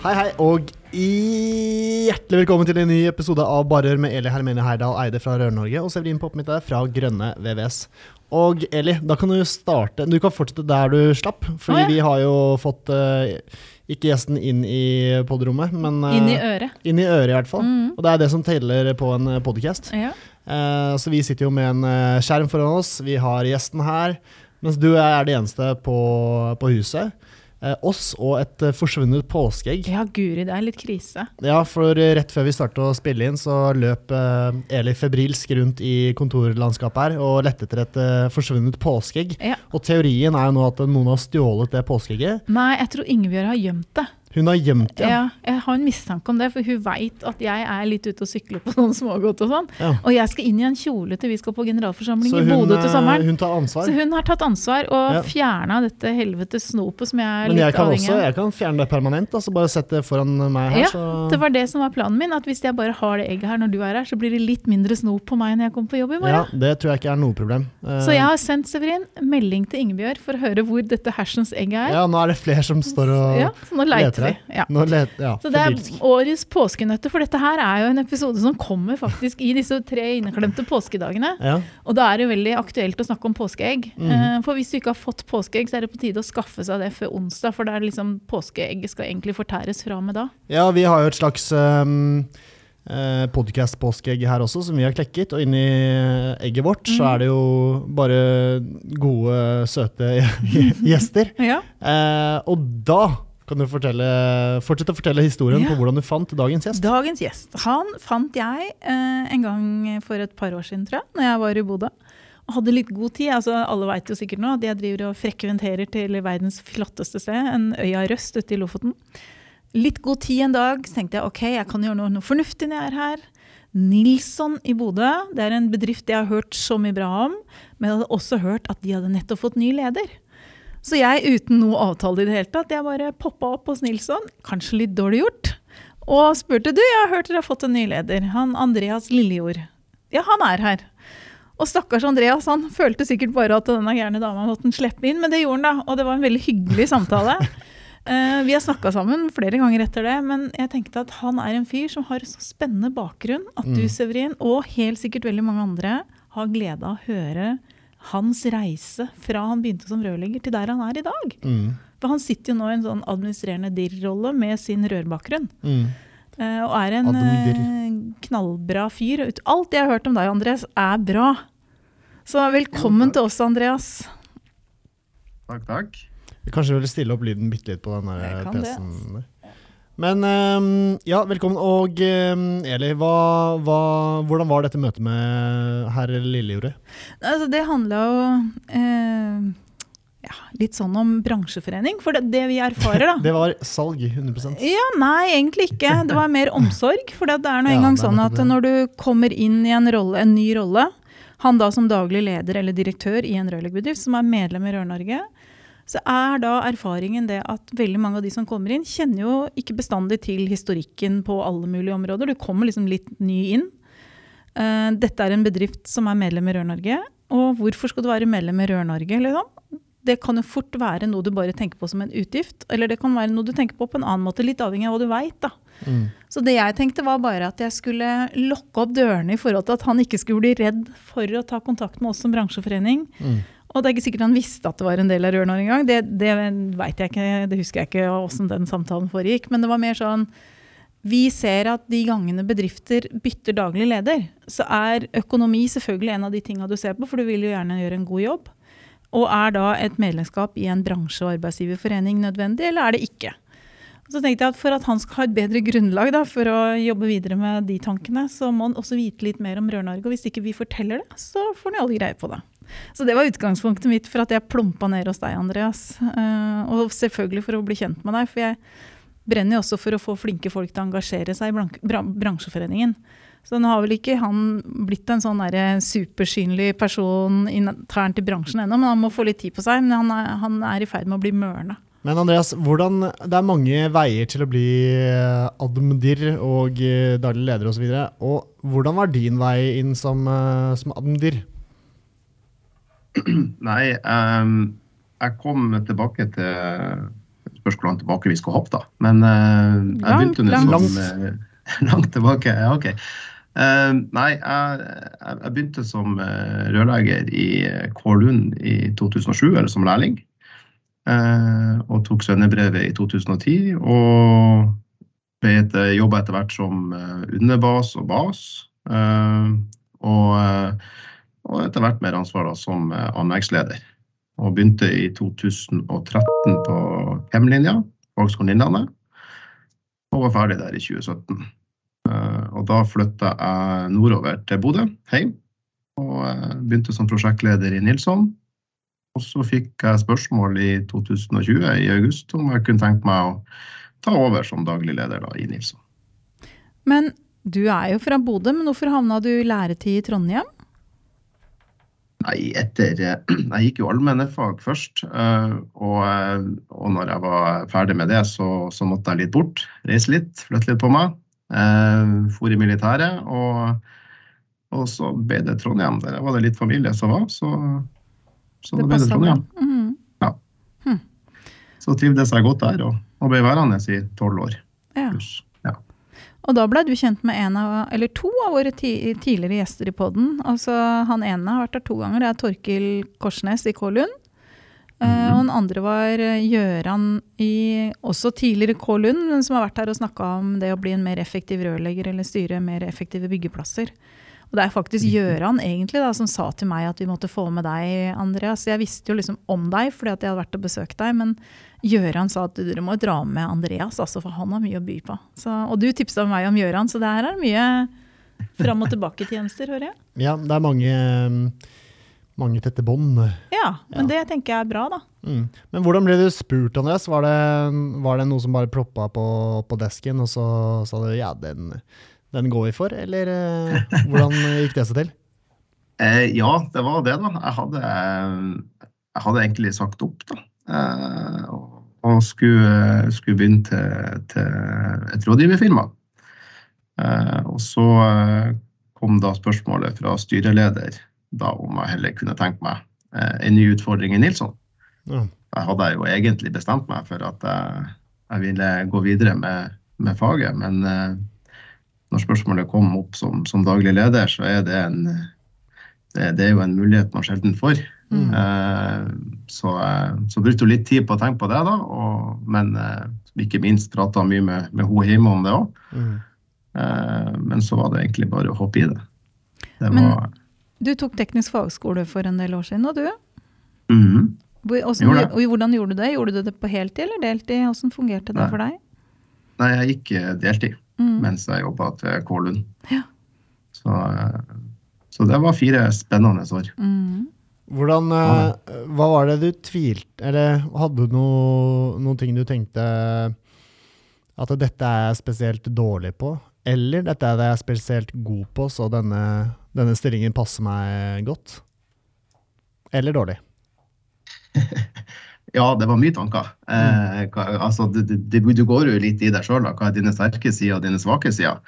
Hei, hei, og hjertelig velkommen til en ny episode av Barør med Eli Hermene Heidal, Eide fra Rør-Norge og Severin Poppmitte fra Grønne VVS. Og Eli, da kan du starte Du kan fortsette der du slapp, fordi ah, ja. vi har jo fått uh, ikke gjesten inn i podrommet, men eh, Inn i øret. inn i øret i hvert fall. Mm. Og det er det som teller på en podcast. Ja. Uh, så vi sitter jo med en eh, skjerm foran oss, vi har gjesten her, mens du er det eneste på, på huset. Eh, oss og et eh, forsvunnet påskeegg. ja, guri, det er litt krise. Ja, for eh, rett før vi startet å spille inn, så løp Eli febrilsk rundt i kontorlandskapet her og lette etter et forsvunnet påskeegg. Ja. Og teorien er jo nå at noen har stjålet det påskeegget. Nei, jeg tror Ingebjørg har gjemt det. Hun har gjemt det. Ja, jeg har en mistanke om det, for hun veit at jeg er litt ute og sykler på sånn smågodt og sånn. Ja. Og jeg skal inn i en kjole til vi skal på generalforsamling hun, i Bodø til eh, sommeren. hun tar ansvar. Så hun har tatt ansvar og Ja. fjerna dette helvetes snopet som jeg er Men litt jeg avhengig av. Men jeg kan fjerne det permanent. Altså bare sette det foran meg her. Ja, så Det var det som var planen min, at hvis jeg bare har det egget her når du er her, så blir det litt mindre snop på meg når jeg kommer på jobb i morgen. Ja, det tror jeg ikke er noe problem. Eh, Så jeg har sendt Severin melding til Ingebjørg for å høre hvor dette hersens egget er. ja, nå er det flere som står og Ja, så nå leter vi. her. Ja. Nå let, ja, Så det er årets påskenøtter, for dette her er jo en episode som kommer faktisk i disse tre inneklemte påskedagene. ja. Og da er det veldig aktuelt å snakke om påskeegg. Eh, For hvis du ikke har fått påskeegg, så er det på tide å skaffe seg det før onsdag, for det er liksom påskeegget skal egentlig fortæres fra og med da. ja, vi har jo et slags um, uh, podkast-påskeegg her også, som vi har klekket. Og inni egget vårt så Mhm. er det jo bare gode, søte gjester. Ja. Eh, og da kan du fortelle, fortsette å fortelle historien Ja. på hvordan du fant dagens gjest. Dagens gjest han fant jeg eh, en gang for et par år siden, tror jeg, når jeg var i Bodø. Og hadde litt god tid. altså Alle vet jo sikkert nå at jeg driver og frekventerer til verdens flotteste sted, en øya Røst ute i Lofoten. Litt god tid en dag, så tenkte jeg ok, jeg kan gjøre noe, noe fornuftig når jeg er her. Nilsson i Bodø, det er en bedrift jeg har hørt så mye bra om, men jeg hadde også hørt at de hadde nettopp fått ny leder. Så jeg, uten noe avtale i det hele tatt, jeg bare poppa opp hos Nilsson, kanskje litt dårlig gjort, og spurte du, jeg har hørt dere har fått en ny leder, han Andreas Lillejord. Ja, han er her. Og stakkars Andreas, han følte sikkert bare at denne gærne dama måtte han slippe inn, men det gjorde han da, og det var en veldig hyggelig samtale. Uh, vi har snakka sammen flere ganger etter det, men jeg tenkte at han er en fyr som har så spennende bakgrunn at du, Mm. Severin, og helt sikkert veldig mange andre, har glede av å høre hans reise fra han begynte som rørlegger til der han er i dag. Mm. For han sitter jo nå i en sånn administrerende dirr-rolle med sin rørbakgrunn. Mm. Uh, og er en eh, knallbra fyr. Alt jeg har hørt om deg, Andreas, er bra. Så velkommen til oss, Andreas. Takk, takk. Kanskje du vil stille opp lyden bitte litt på den der Jeg kan det, PC-en der. Men ehm, ja, velkommen. Og ehm, Eli, hva, hva, hvordan var dette møtet med herr Lillejordet? Altså, det handla jo eh, ja, litt sånn om bransjeforening. For det, det vi erfarer, da Det var salg, 100% Ja, Nei, egentlig ikke. Det var mer omsorg. For det er nå Ja, engang er sånn at når du kommer inn i en, rolle, en ny rolle, han da som daglig leder eller direktør i en rørleggerbedrift som er medlem i Rør-Norge, så er da erfaringen det at veldig mange av de som kommer inn, kjenner jo ikke bestandig til historikken på alle mulige områder. Du kommer liksom litt ny inn. Eh, dette er en bedrift som er medlem i Rør-Norge. Og hvorfor skal du være medlem i Rør-Norge? Liksom? Det kan jo fort være noe du bare tenker på som en utgift, eller det kan være noe du tenker på på en annen måte, litt avhengig av hva du veit. Mm. Så det jeg tenkte var bare at jeg skulle lokke opp dørene i forhold til at han ikke skulle bli redd for å ta kontakt med oss som bransjeforening. Mm. Og det er ikke sikkert han visste at det var en del av Rørnår engang. Det, det vet jeg ikke, det husker jeg ikke åssen den samtalen foregikk. Men det var mer sånn Vi ser at de gangene bedrifter bytter daglig leder, så er økonomi selvfølgelig en av de tinga du ser på, for du vil jo gjerne gjøre en god jobb. Og er da et medlemskap i en bransje- og arbeidsgiverforening nødvendig, eller er det ikke? Så tenkte jeg at For at han skal ha et bedre grunnlag da, for å jobbe videre med de tankene, så må han også vite litt mer om Rør-Norge. Og hvis ikke vi forteller det, så får han jo alle greie på det. Så det var utgangspunktet mitt for at jeg plumpa ned hos deg, Andreas. Uh, og selvfølgelig for å bli kjent med deg, for jeg brenner jo også for å få flinke folk til å engasjere seg i bransjeforeningen. Så nå har vel ikke han blitt en sånn supersynlig person internt i bransjen ennå, men han må få litt tid på seg. Men han er, han er i ferd med å bli mørna. Men Andreas, hvordan, det er mange veier til å bli eh, admdir og eh, daglig leder osv. Og, og hvordan var din vei inn som, eh, som admdir? Nei, um, jeg kom tilbake til spørsmålet tilbake vi skal hoppe, da. Men uh, jeg begynte langt, langt. Som, uh, langt tilbake. Ja, OK. Uh, nei, jeg, jeg, begynte som rørlegger i Kålund i 2007, eller som lærling. Eh, og tok svennebrevet i 2010. Og jobba etter hvert som eh, underbas og bas. Eh, og, og etter hvert mer ansvar da, som anleggsleder. Og begynte i 2013 på KEM-linja, Fagskolen Innlandet. Og var ferdig der i 2017. Og da flytta jeg nordover til Bodø, hjem. Og begynte som prosjektleder i Nilsson og så fikk jeg spørsmål i 2020 i august om jeg kunne tenke meg å ta over som daglig leder da, i Nilsson. Men du er jo fra Bodø, men hvorfor havna du læretid i Trondheim? Nei, etter Jeg gikk jo allmennfag først. Eh, og, eh, og når jeg var ferdig med det, så, så, måtte jeg litt bort. Reise litt, flytte litt på meg. Eh, for i militæret. Og, og så ble det Trondheim. Der var det litt familie som var. så så det, ble det Trondheim. Mm. Ja. Hm. Så trivdes jeg godt der, og, og ble værende i tolv år. Ja. ja. Og da ble du kjent med en av, eller to av våre tidligere gjester i poden. Altså, han ene har vært der to ganger. Det er Torkil Korsnes i Kålund. Mm. Uh, og den andre var eh, Gjøran i også tidligere Kålund, men som har vært her og snakka om det å bli en mer effektiv rørlegger eller styre mer effektive byggeplasser. Og det er faktisk. Gjøran egentlig da, som sa til meg at vi måtte få med deg, Andreas. Jeg visste jo liksom om deg fordi at jeg hadde vært og besøkt deg, men Gjøran sa at dere må dra med Andreas, altså, for han har mye å by på. Så, og du tipsa meg om Gjøran, så det her er mye fram og tilbake-tjenester, hører jeg. Ja, det er mange, mange tette bånd. Ja, men ja. det tenker jeg er bra, da. Mm. Men hvordan ble du spurt, Andreas? Var det, var det noe som bare ploppa på, på desken, og så sa du ja, den den går vi for, eller eh, hvordan gikk det seg til? Eh, ja, det var det, da. Jeg hadde, jeg hadde egentlig sagt opp, da. Eh, og skulle, skulle begynne til, til et rådgiverfirma. Eh, og så kom da spørsmålet fra styreleder da om jeg heller kunne tenke meg en ny utfordring i Nilsson. Ja. Jeg hadde jo egentlig bestemt meg for at jeg, jeg ville gå videre med, med faget, men når spørsmålet kom opp som, som, daglig leder, så er det en det, det er jo en mulighet man sjelden får. Mm. Eh, så, eh, så brukte hun litt tid på å tenke på det, da. Og, men eh, ikke minst prata mye med, med henne hjemme om det òg. Mm. Eh, men så var det egentlig bare å hoppe i det. det men var, du tok teknisk fagskole for en del år siden, og du? Mm. Hvordan, gjorde og hvordan gjorde du det? Gjorde du det på heltid eller deltid? Hvordan fungerte det Nei. for deg? Nei, jeg gikk eh, deltid mm. mens jeg jobba til Kålund. Ja. Så, så, det var fire spennende år. Mm. Hvordan, eh, Hva var det du tvilte Eller hadde du noe, noen ting du tenkte at dette er jeg spesielt dårlig på? Eller dette er det jeg er spesielt god på, så denne, denne stillingen passer meg godt? Eller dårlig? Ja, det var mye tanker. Eh, hva, altså, det, det, du går jo litt i deg sjøl. Hva er dine sterke sider og dine svake sider?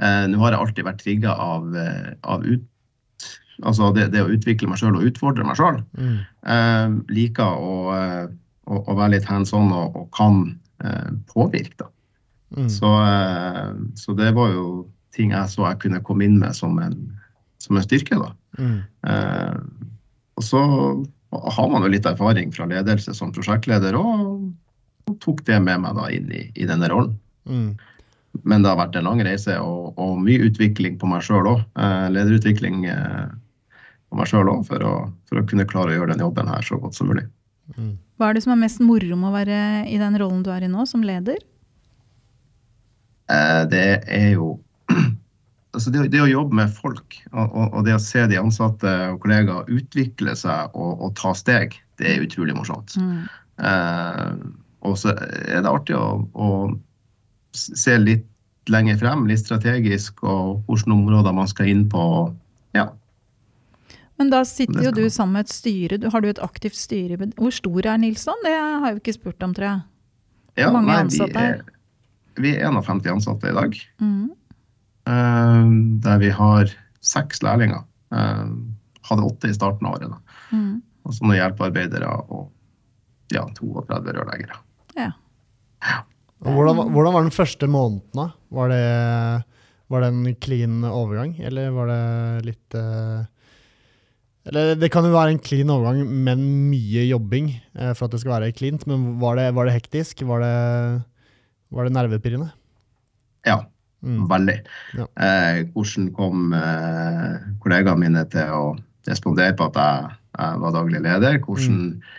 Eh, Nå har jeg alltid vært trigga av, eh, av ut, altså det, det, å utvikle meg sjøl og utfordre meg sjøl. Mm. Eh, liker å, eh, å, å, være litt hands on og, og kan eh, påvirke. da. Mm. Så, så, det var jo ting jeg så jeg kunne komme inn med som en, som en styrke. da. Mm. og så har man jo litt erfaring fra ledelse som prosjektleder, og, og tok det med meg da inn i, i denne rollen. Mm. Men det har vært en lang reise og, og mye utvikling på meg sjøl òg. Eh, lederutvikling eh, på meg sjøl òg, for, for, å kunne klare å gjøre den jobben her så godt som mulig. Mm. Hva er det som er mest moro med å være i den rollen du er i nå, som leder? Eh, det er jo altså det, det, å jobbe med folk og, og, det å se de ansatte og kollegaer utvikle seg og, og ta steg, det er utrolig morsomt. Mm. Eh, og så er det artig å, å, se litt lenger frem, litt strategisk, og hvilke områder man skal inn på. Ja. Men da sitter jo du sammen med et styre. Har du et aktivt styre? Hvor stor er Nilsson? Det har jeg jo ikke spurt om, tror jeg. Hvor mange nei, ansatte er Vi er 51 ansatte i dag. Mm. Uh, der vi har seks lærlinger. Uh, hadde åtte i starten av året. Mm. Og så noen hjelpearbeidere og ja, 32 rørleggere. Ja. ja. Hvordan, hvordan, var den første måneden? da? Var det, var det en clean overgang, eller var det litt uh, Eller det kan jo være en clean overgang, men mye jobbing uh, for at det skal være cleant. Men var det, var det hektisk? Var det, var det nervepirrende? Ja, mm. veldig. Ja. Eh, hvordan kom eh, kollegaene mine til å respondere på at jeg, jeg var daglig leder? Hvordan mm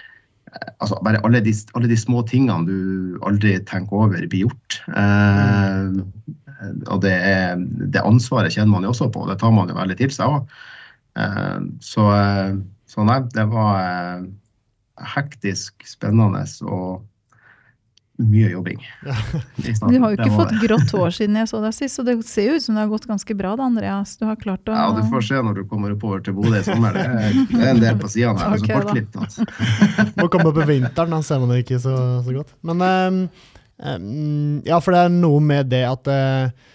altså bare alle de, alle de, små tingene du aldri tenker over, blir gjort. Eh, og det, er, det, ansvaret kjenner man jo også på, det tar man jo veldig til seg òg. Eh, så, eh, så, nei, det var eh, hektisk, spennende og mye jobbing. Du har jo ikke fått grått hår siden jeg så deg sist, så det ser jo ut som det har gått ganske bra da, Andreas. Du har klart å Ja, du får se når du kommer oppover til Bodø i sommer. Det er, det en del på sidene her. Okay, kortklipt, altså. Må komme på vinteren, da ser man det ikke så, så godt. Men um, um, ja, for det er noe med det at uh,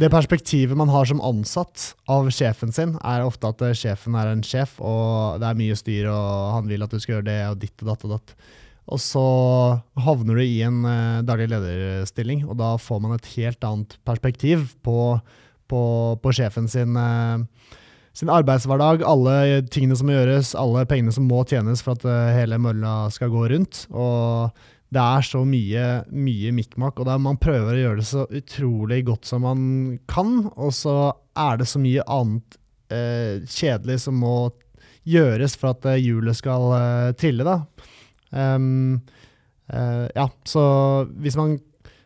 det perspektivet man har som ansatt av sjefen sin, er ofte at sjefen er en sjef, og det er mye styr, og han vil at du skal gjøre det, og ditt og datt og datt. Og så havner du i en uh, daglig lederstilling, og da får man et helt annet perspektiv på, på, på sjefen sin, uh, sin, arbeidshverdag. Alle tingene som må gjøres, alle pengene som må tjenes for at uh, hele mølla skal gå rundt. Og det er så mye, mye mikmak, og man prøver å gjøre det så utrolig godt som man kan. Og så er det så mye annet kjedelig som må gjøres for at hjulet skal trille. da. Um, uh, ja, så hvis man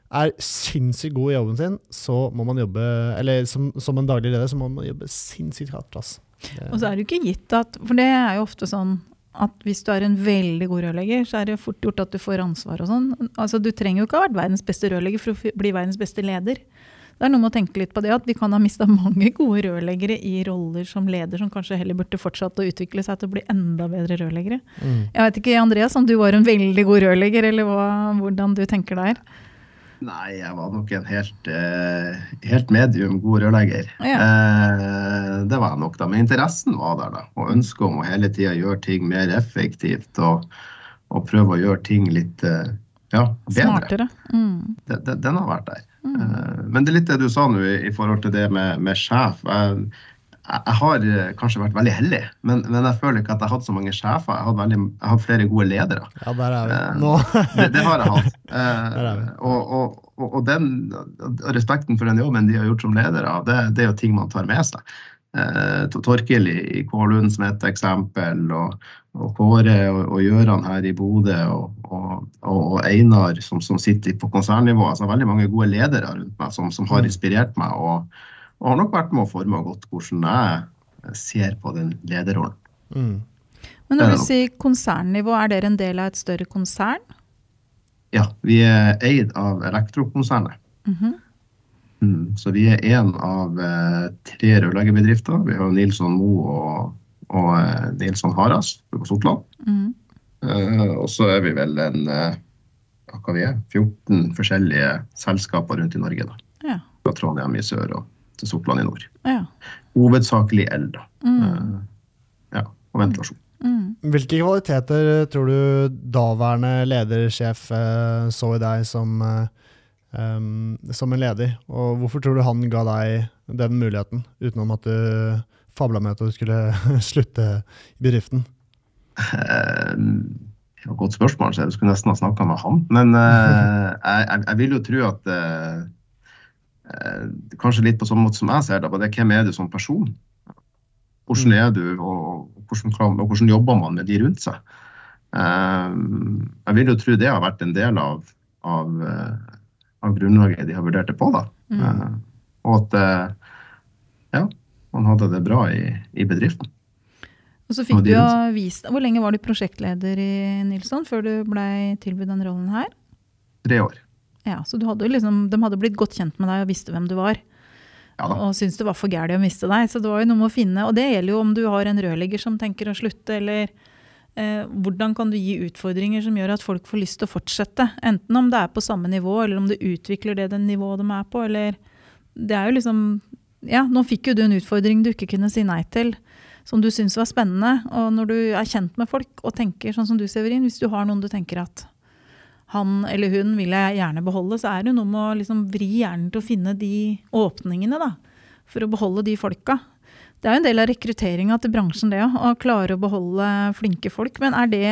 er sinnssykt god i jobben sin, så må man jobbe Eller som, som en daglig leder, så må man jobbe sinnssykt hardt. Altså. Og så er det jo ikke gitt at For det er jo ofte sånn at hvis du er en veldig god rørlegger, så er det fort gjort at du får ansvar og sånn. Altså, du trenger jo ikke ha vært verdens beste rørlegger for å bli verdens beste leder det er noe med å tenke litt på det at vi kan ha mista mange gode rørleggere i roller som leder, som kanskje heller burde fortsatt å utvikle seg til å bli enda bedre rørleggere. Mm. Jeg vet ikke, Andreas, om du var en veldig god rørlegger, eller hva, hvordan du tenker der? Nei, jeg var nok en helt, eh, helt medium god rørlegger. Ja. Eh, det var jeg nok, da. Men interessen var der, da. Og ønsket om å hele tida gjøre ting mer effektivt og, og, prøve å gjøre ting litt eh, ja, bedre. Smartere. Mm. Den, den, den har vært der. Mm. Men det er litt det du sa nå i forhold til det med, med sjef. Jeg, jeg, har eh, kanskje vært veldig heldig, men, men, jeg føler ikke at jeg har hatt så mange sjefer. Jeg har, veldig, jeg har flere gode ledere. Ja, der er vi. Eh, nå. det, det, har jeg hatt. Og, og, og, den, respekten for den jobben de har gjort som ledere, det, det er jo ting man tar med seg. Torkil i, i Kålund som et eksempel, og, og Kåre og, og Gjøran her i Bodø og, og, og Einar som, som, sitter på konsernnivå. Altså veldig mange gode ledere rundt meg som, som har mm. inspirert meg og, har nok vært med å forme godt hvordan jeg ser på den lederrollen. Mm. Men når du sier konsernnivå, er dere en del av et større konsern? Ja, vi er eid av Elektrokonsernet. Mm -hmm. Mm, så vi er én av eh, tre rørleggerbedrifter. Vi har Nilsson Mo og og eh, Nilsson Haras på Sortland. Mm. Eh, og så er vi vel en uh, hva vi er, 14 forskjellige selskaper rundt i Norge. da. Ja. Fra Trondheim i sør og til Sortland i nord. Ja. Hovedsakelig el, da. Mm. ja, og ventilasjon. Mm. Hvilke kvaliteter tror du daværende ledersjef så i deg som, um, som en leder? Og hvorfor tror du han ga deg den muligheten, utenom at du fabla med at du skulle slutte i bedriften? Eh, det var et godt spørsmål, så jeg skulle nesten ha snakka med han. Men uh, jeg, jeg, vil jo tro at uh, uh, Kanskje litt på sånn måte som jeg ser det, det hvem er du som person? Hvordan er du, og hvordan, og hvordan jobber man med de rundt seg? jeg vil jo tro det har vært en del av, av, av grunnlaget de har vurdert det på. da. Mm. og at ja, man hadde det bra i, i bedriften. Og så fikk du jo vist Hvor lenge var du prosjektleder i Nilsson før du blei tilbudt den rollen her? Tre år. Ja, Så hadde liksom, de hadde blitt godt kjent med deg og visste hvem du var? Ja, og syntes det var for gærent å miste deg. Så det var jo noe med å finne Og det gjelder jo om du har en rørlegger som tenker å slutte, eller eh, hvordan kan du gi utfordringer som gjør at folk får lyst til å fortsette? Enten om det er på samme nivå, eller om det utvikler det den nivået de er på, eller Det er jo liksom Ja, nå fikk jo du en utfordring du ikke kunne si nei til som du syns var spennende. Og når du er kjent med folk og tenker sånn som du, Severin, hvis du har noen du tenker at han eller hun vil jeg gjerne beholde, så er det noe med å liksom vri hjernen til å finne de åpningene da, for å beholde de folka. Det er jo en del av rekrutteringa til bransjen, det òg, å klare å beholde flinke folk. Men er det,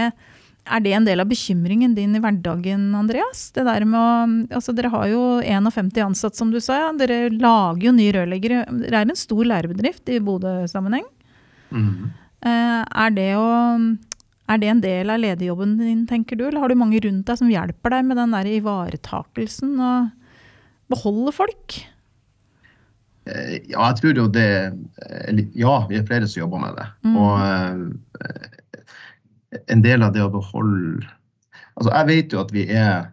er det, en del av bekymringen din i hverdagen, Andreas? Det der med å, altså Dere har jo 51 ansatte, som du sa. Ja. Dere lager jo nye rørleggere. Det er en stor lærebedrift i Bodø-sammenheng. Mm. Er, det å, er det en del av lederjobben din, tenker du, eller har du mange rundt deg som hjelper deg med den der ivaretakelsen og beholde folk? Eh, ja, jeg tror jo det Ja, vi er flere som jobber med det. Mm. Og uh, en del av det å beholde Altså, jeg vet jo at vi er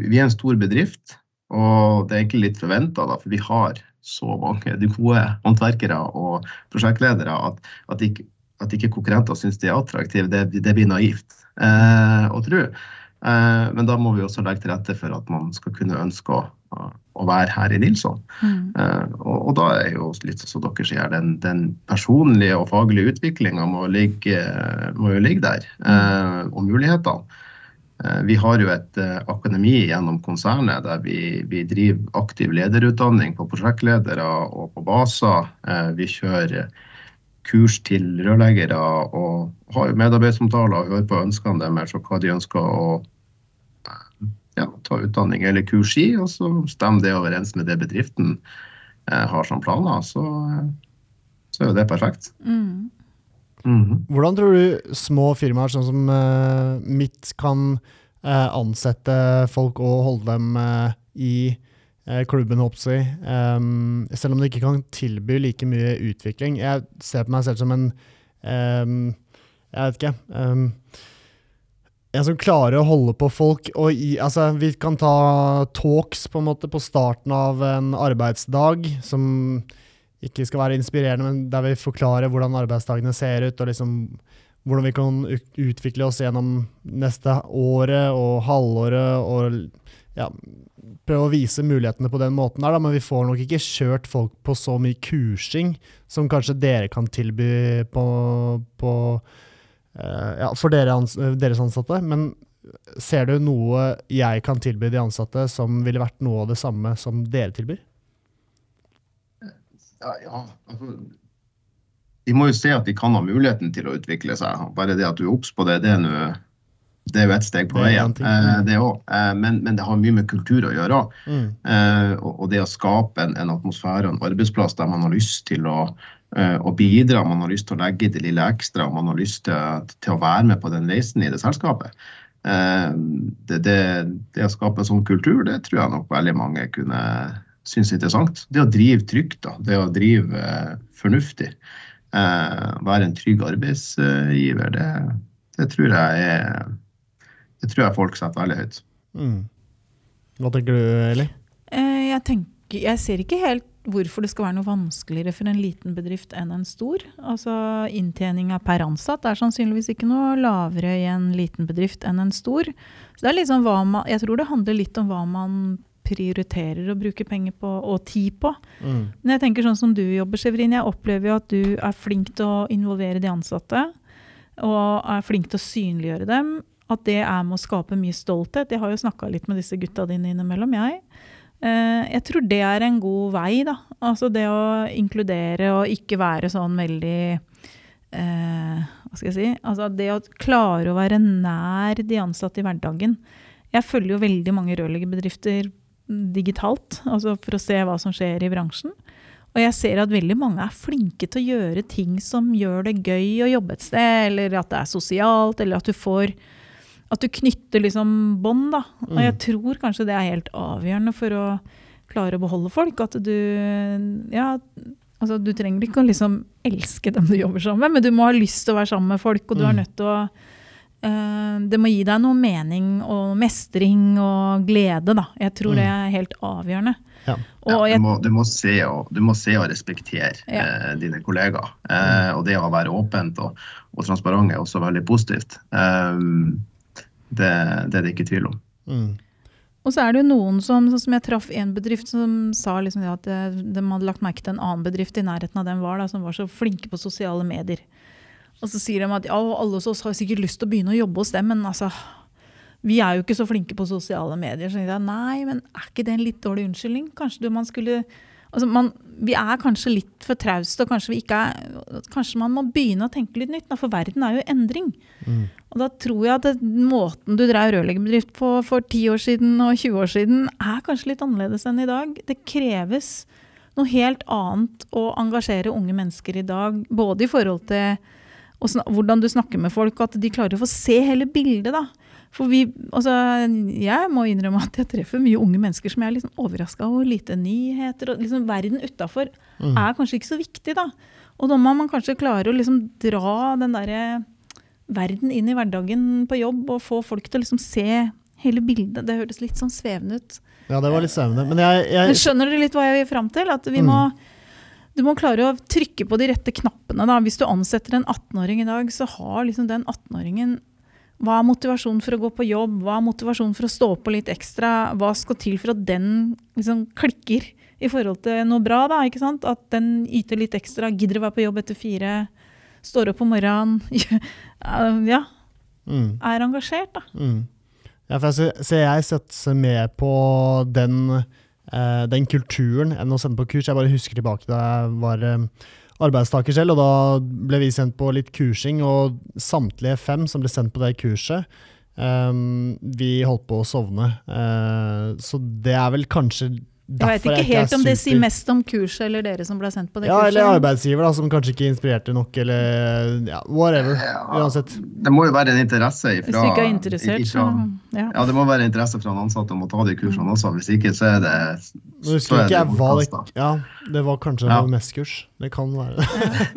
Vi er en stor bedrift, og det er egentlig litt forventa, for vi har så mange de gode håndverkere og prosjektledere at, at, ikke, at ikke konkurrenter syns de er attraktive, det, det blir naivt eh, å tro. Eh, men da må vi også legge til rette for at man skal kunne ønske å, å være her i Nilsson. Mm. Eh, og, og, da er jo litt som dere sier, den, den personlige og faglige utviklinga må, må, jo ligge der. Eh, og mulighetene. Vi har jo et akademi gjennom konsernet der vi, vi, driver aktiv lederutdanning på prosjektledere og på baser. Vi kjører kurs til rørleggere og har medarbeidersamtaler og hører på ønskene deres og hva de ønsker å ja, ta utdanning eller kurs i. Og så stemmer det overens med det bedriften har som planer. Så, så er jo det perfekt. Mm. Mm Hvordan tror du små firmaer sånn som uh, mitt kan uh, ansette folk og holde dem uh, i klubben, håper jeg. Um, selv om det ikke kan tilby like mye utvikling. Jeg ser på meg selv som en um, Jeg vet ikke. Um, en som klarer å holde på folk. Og i, altså, vi kan ta talks på en måte på starten av en arbeidsdag som ikke skal være inspirerende, men der vi forklarer hvordan arbeidsdagene ser ut, og liksom hvordan vi kan utvikle oss gjennom neste året og halvåret, og ja, prøve å vise mulighetene på den måten her, da, men vi får nok ikke kjørt folk på så mye kursing som kanskje dere kan tilby på, på uh, ja, for dere ans deres ansatte. Men ser du noe jeg kan tilby de ansatte som ville vært noe av det samme som dere tilbyr? Ja, ja. Altså, de må jo se at de kan ha muligheten til å utvikle seg. Bare det at du er obs på det, det er, noe, det er jo ett steg på veien. Eh, det eh, men, men, det har mye med kultur å gjøre. Mm. Eh, og, det å skape en, en, atmosfære og en arbeidsplass der man har lyst til å, eh, å bidra, man har lyst til å legge det lille ekstra, man har lyst til, til å være med på den reisen i det selskapet. Eh, det, det, det, å skape en sånn kultur, det tror jeg nok veldig mange kunne synes er interessant. Det å drive trygt, da. det å drive fornuftig, eh, være en trygg arbeidsgiver, det, det, tror jeg er Det tror jeg folk setter veldig høyt. Mm. Hva tenker du, Eli? Eh, jeg, tenker, jeg ser ikke helt hvorfor det skal være noe vanskeligere for en liten bedrift enn en stor. Altså Inntjeninga per ansatt er sannsynligvis ikke noe lavere i en liten bedrift enn en stor. Så det er liksom hva man, Jeg tror det handler litt om hva man prioriterer å bruke penger på og tid på. Mm. Men jeg tenker sånn som du jobber, Severin, jeg opplever jo at du er flink til å involvere de ansatte. Og er flink til å synliggjøre dem. At det er med å skape mye stolthet. Jeg har jo snakka litt med disse gutta dine innimellom, jeg. Eh, jeg tror det er en god vei, da. Altså det å inkludere og ikke være sånn veldig eh, Hva skal jeg si? Altså det å klare å være nær de ansatte i hverdagen. Jeg følger jo veldig mange rørleggerbedrifter digitalt, altså for å se hva som skjer i bransjen. Og jeg ser at veldig mange er flinke til å gjøre ting som gjør det gøy å jobbe et sted, eller at det er sosialt, eller at du får At du knytter liksom bånd, da. Og jeg mm. tror kanskje det er helt avgjørende for å klare å beholde folk. At du Ja, altså du trenger ikke å liksom elske dem du jobber sammen med, men du må ha lyst til å være sammen med folk, og du er Mm. nødt til å uh, Det må gi deg noe mening og mestring og glede, da. Jeg tror Mm. det er helt avgjørende. Ja. Ja, du, må, du, må se og, du må se og respektere Ja. eh, dine kollegaer. Eh, og det å være åpent og, og transparent er også veldig positivt. Eh, det, det er det ikke tvil om. Mm. Og så er det jo noen som sånn som jeg traff en bedrift som sa liksom at det, de hadde lagt merke til en annen bedrift i nærheten av den var, da, som var så flinke på sosiale medier. Og så sier de at ja, alle hos oss har sikkert lyst til å begynne å jobbe hos dem, men altså vi er jo ikke så flinke på sosiale medier. Så jeg nei, men er ikke det en litt dårlig unnskyldning? Kanskje du, man skulle altså man, Vi er kanskje litt for trauste, og kanskje, vi ikke er, kanskje man må begynne å tenke litt nytt, for verden er jo endring. Mm. Og da tror jeg at måten du drev rørleggerbedrift på for 10 år siden og 20 år siden, er kanskje litt annerledes enn i dag. Det kreves noe helt annet å engasjere unge mennesker i dag. Både i forhold til hvordan du snakker med folk, og at de klarer å få se hele bildet. da. For vi, altså, Jeg må innrømme at jeg treffer mye unge mennesker som jeg er liksom sånn overraska over. Lite nyheter. og liksom Verden utafor Mm. er kanskje ikke så viktig. da. Og da må man kanskje klare å liksom dra den derre verden inn i hverdagen på jobb og få folk til å liksom se hele bildet. Det høres litt sånn svevende ut. Ja, det var litt svevende. Men jeg, Men skjønner du litt hva jeg vil fram til? At vi må, du må klare å trykke på de rette knappene. Da. Hvis du ansetter en 18-åring i dag, så har liksom den 18-åringen Hva er motivasjonen for å gå på jobb? Hva er motivasjonen for å stå på litt ekstra? Hva skal til for at den liksom klikker i forhold til noe bra? da, ikke sant? At den yter litt ekstra, gidder å være på jobb etter fire, står opp om morgenen. ja, mm. er engasjert, da. Mm. Ja, for jeg ser, jeg setter med på den, eh, den kulturen enn å sende på kurs. Jeg bare husker tilbake da jeg var eh, arbeidstaker selv, og da ble vi sendt på litt kursing, og samtlige fem som ble sendt på det kurset, um, vi holdt på å sovne. Uh, så det er vel kanskje Jeg vet derfor ikke jeg helt er om det sier mest om kurset eller dere som ble sendt på det Ja, kurset. eller arbeidsgiver da, som kanskje ikke inspirerte nok, eller ja, whatever. Ja. Uansett. Det må jo være en interesse Hvis ifra, du ikke er interessert, så ifra ja. Ja, det må være interesse fra en ansatt om å ta de kursene også. Hvis ikke, så er det så husker ikke jeg hva det. Ja, det var kanskje Ja. noe MES-kurs. Det kan være det.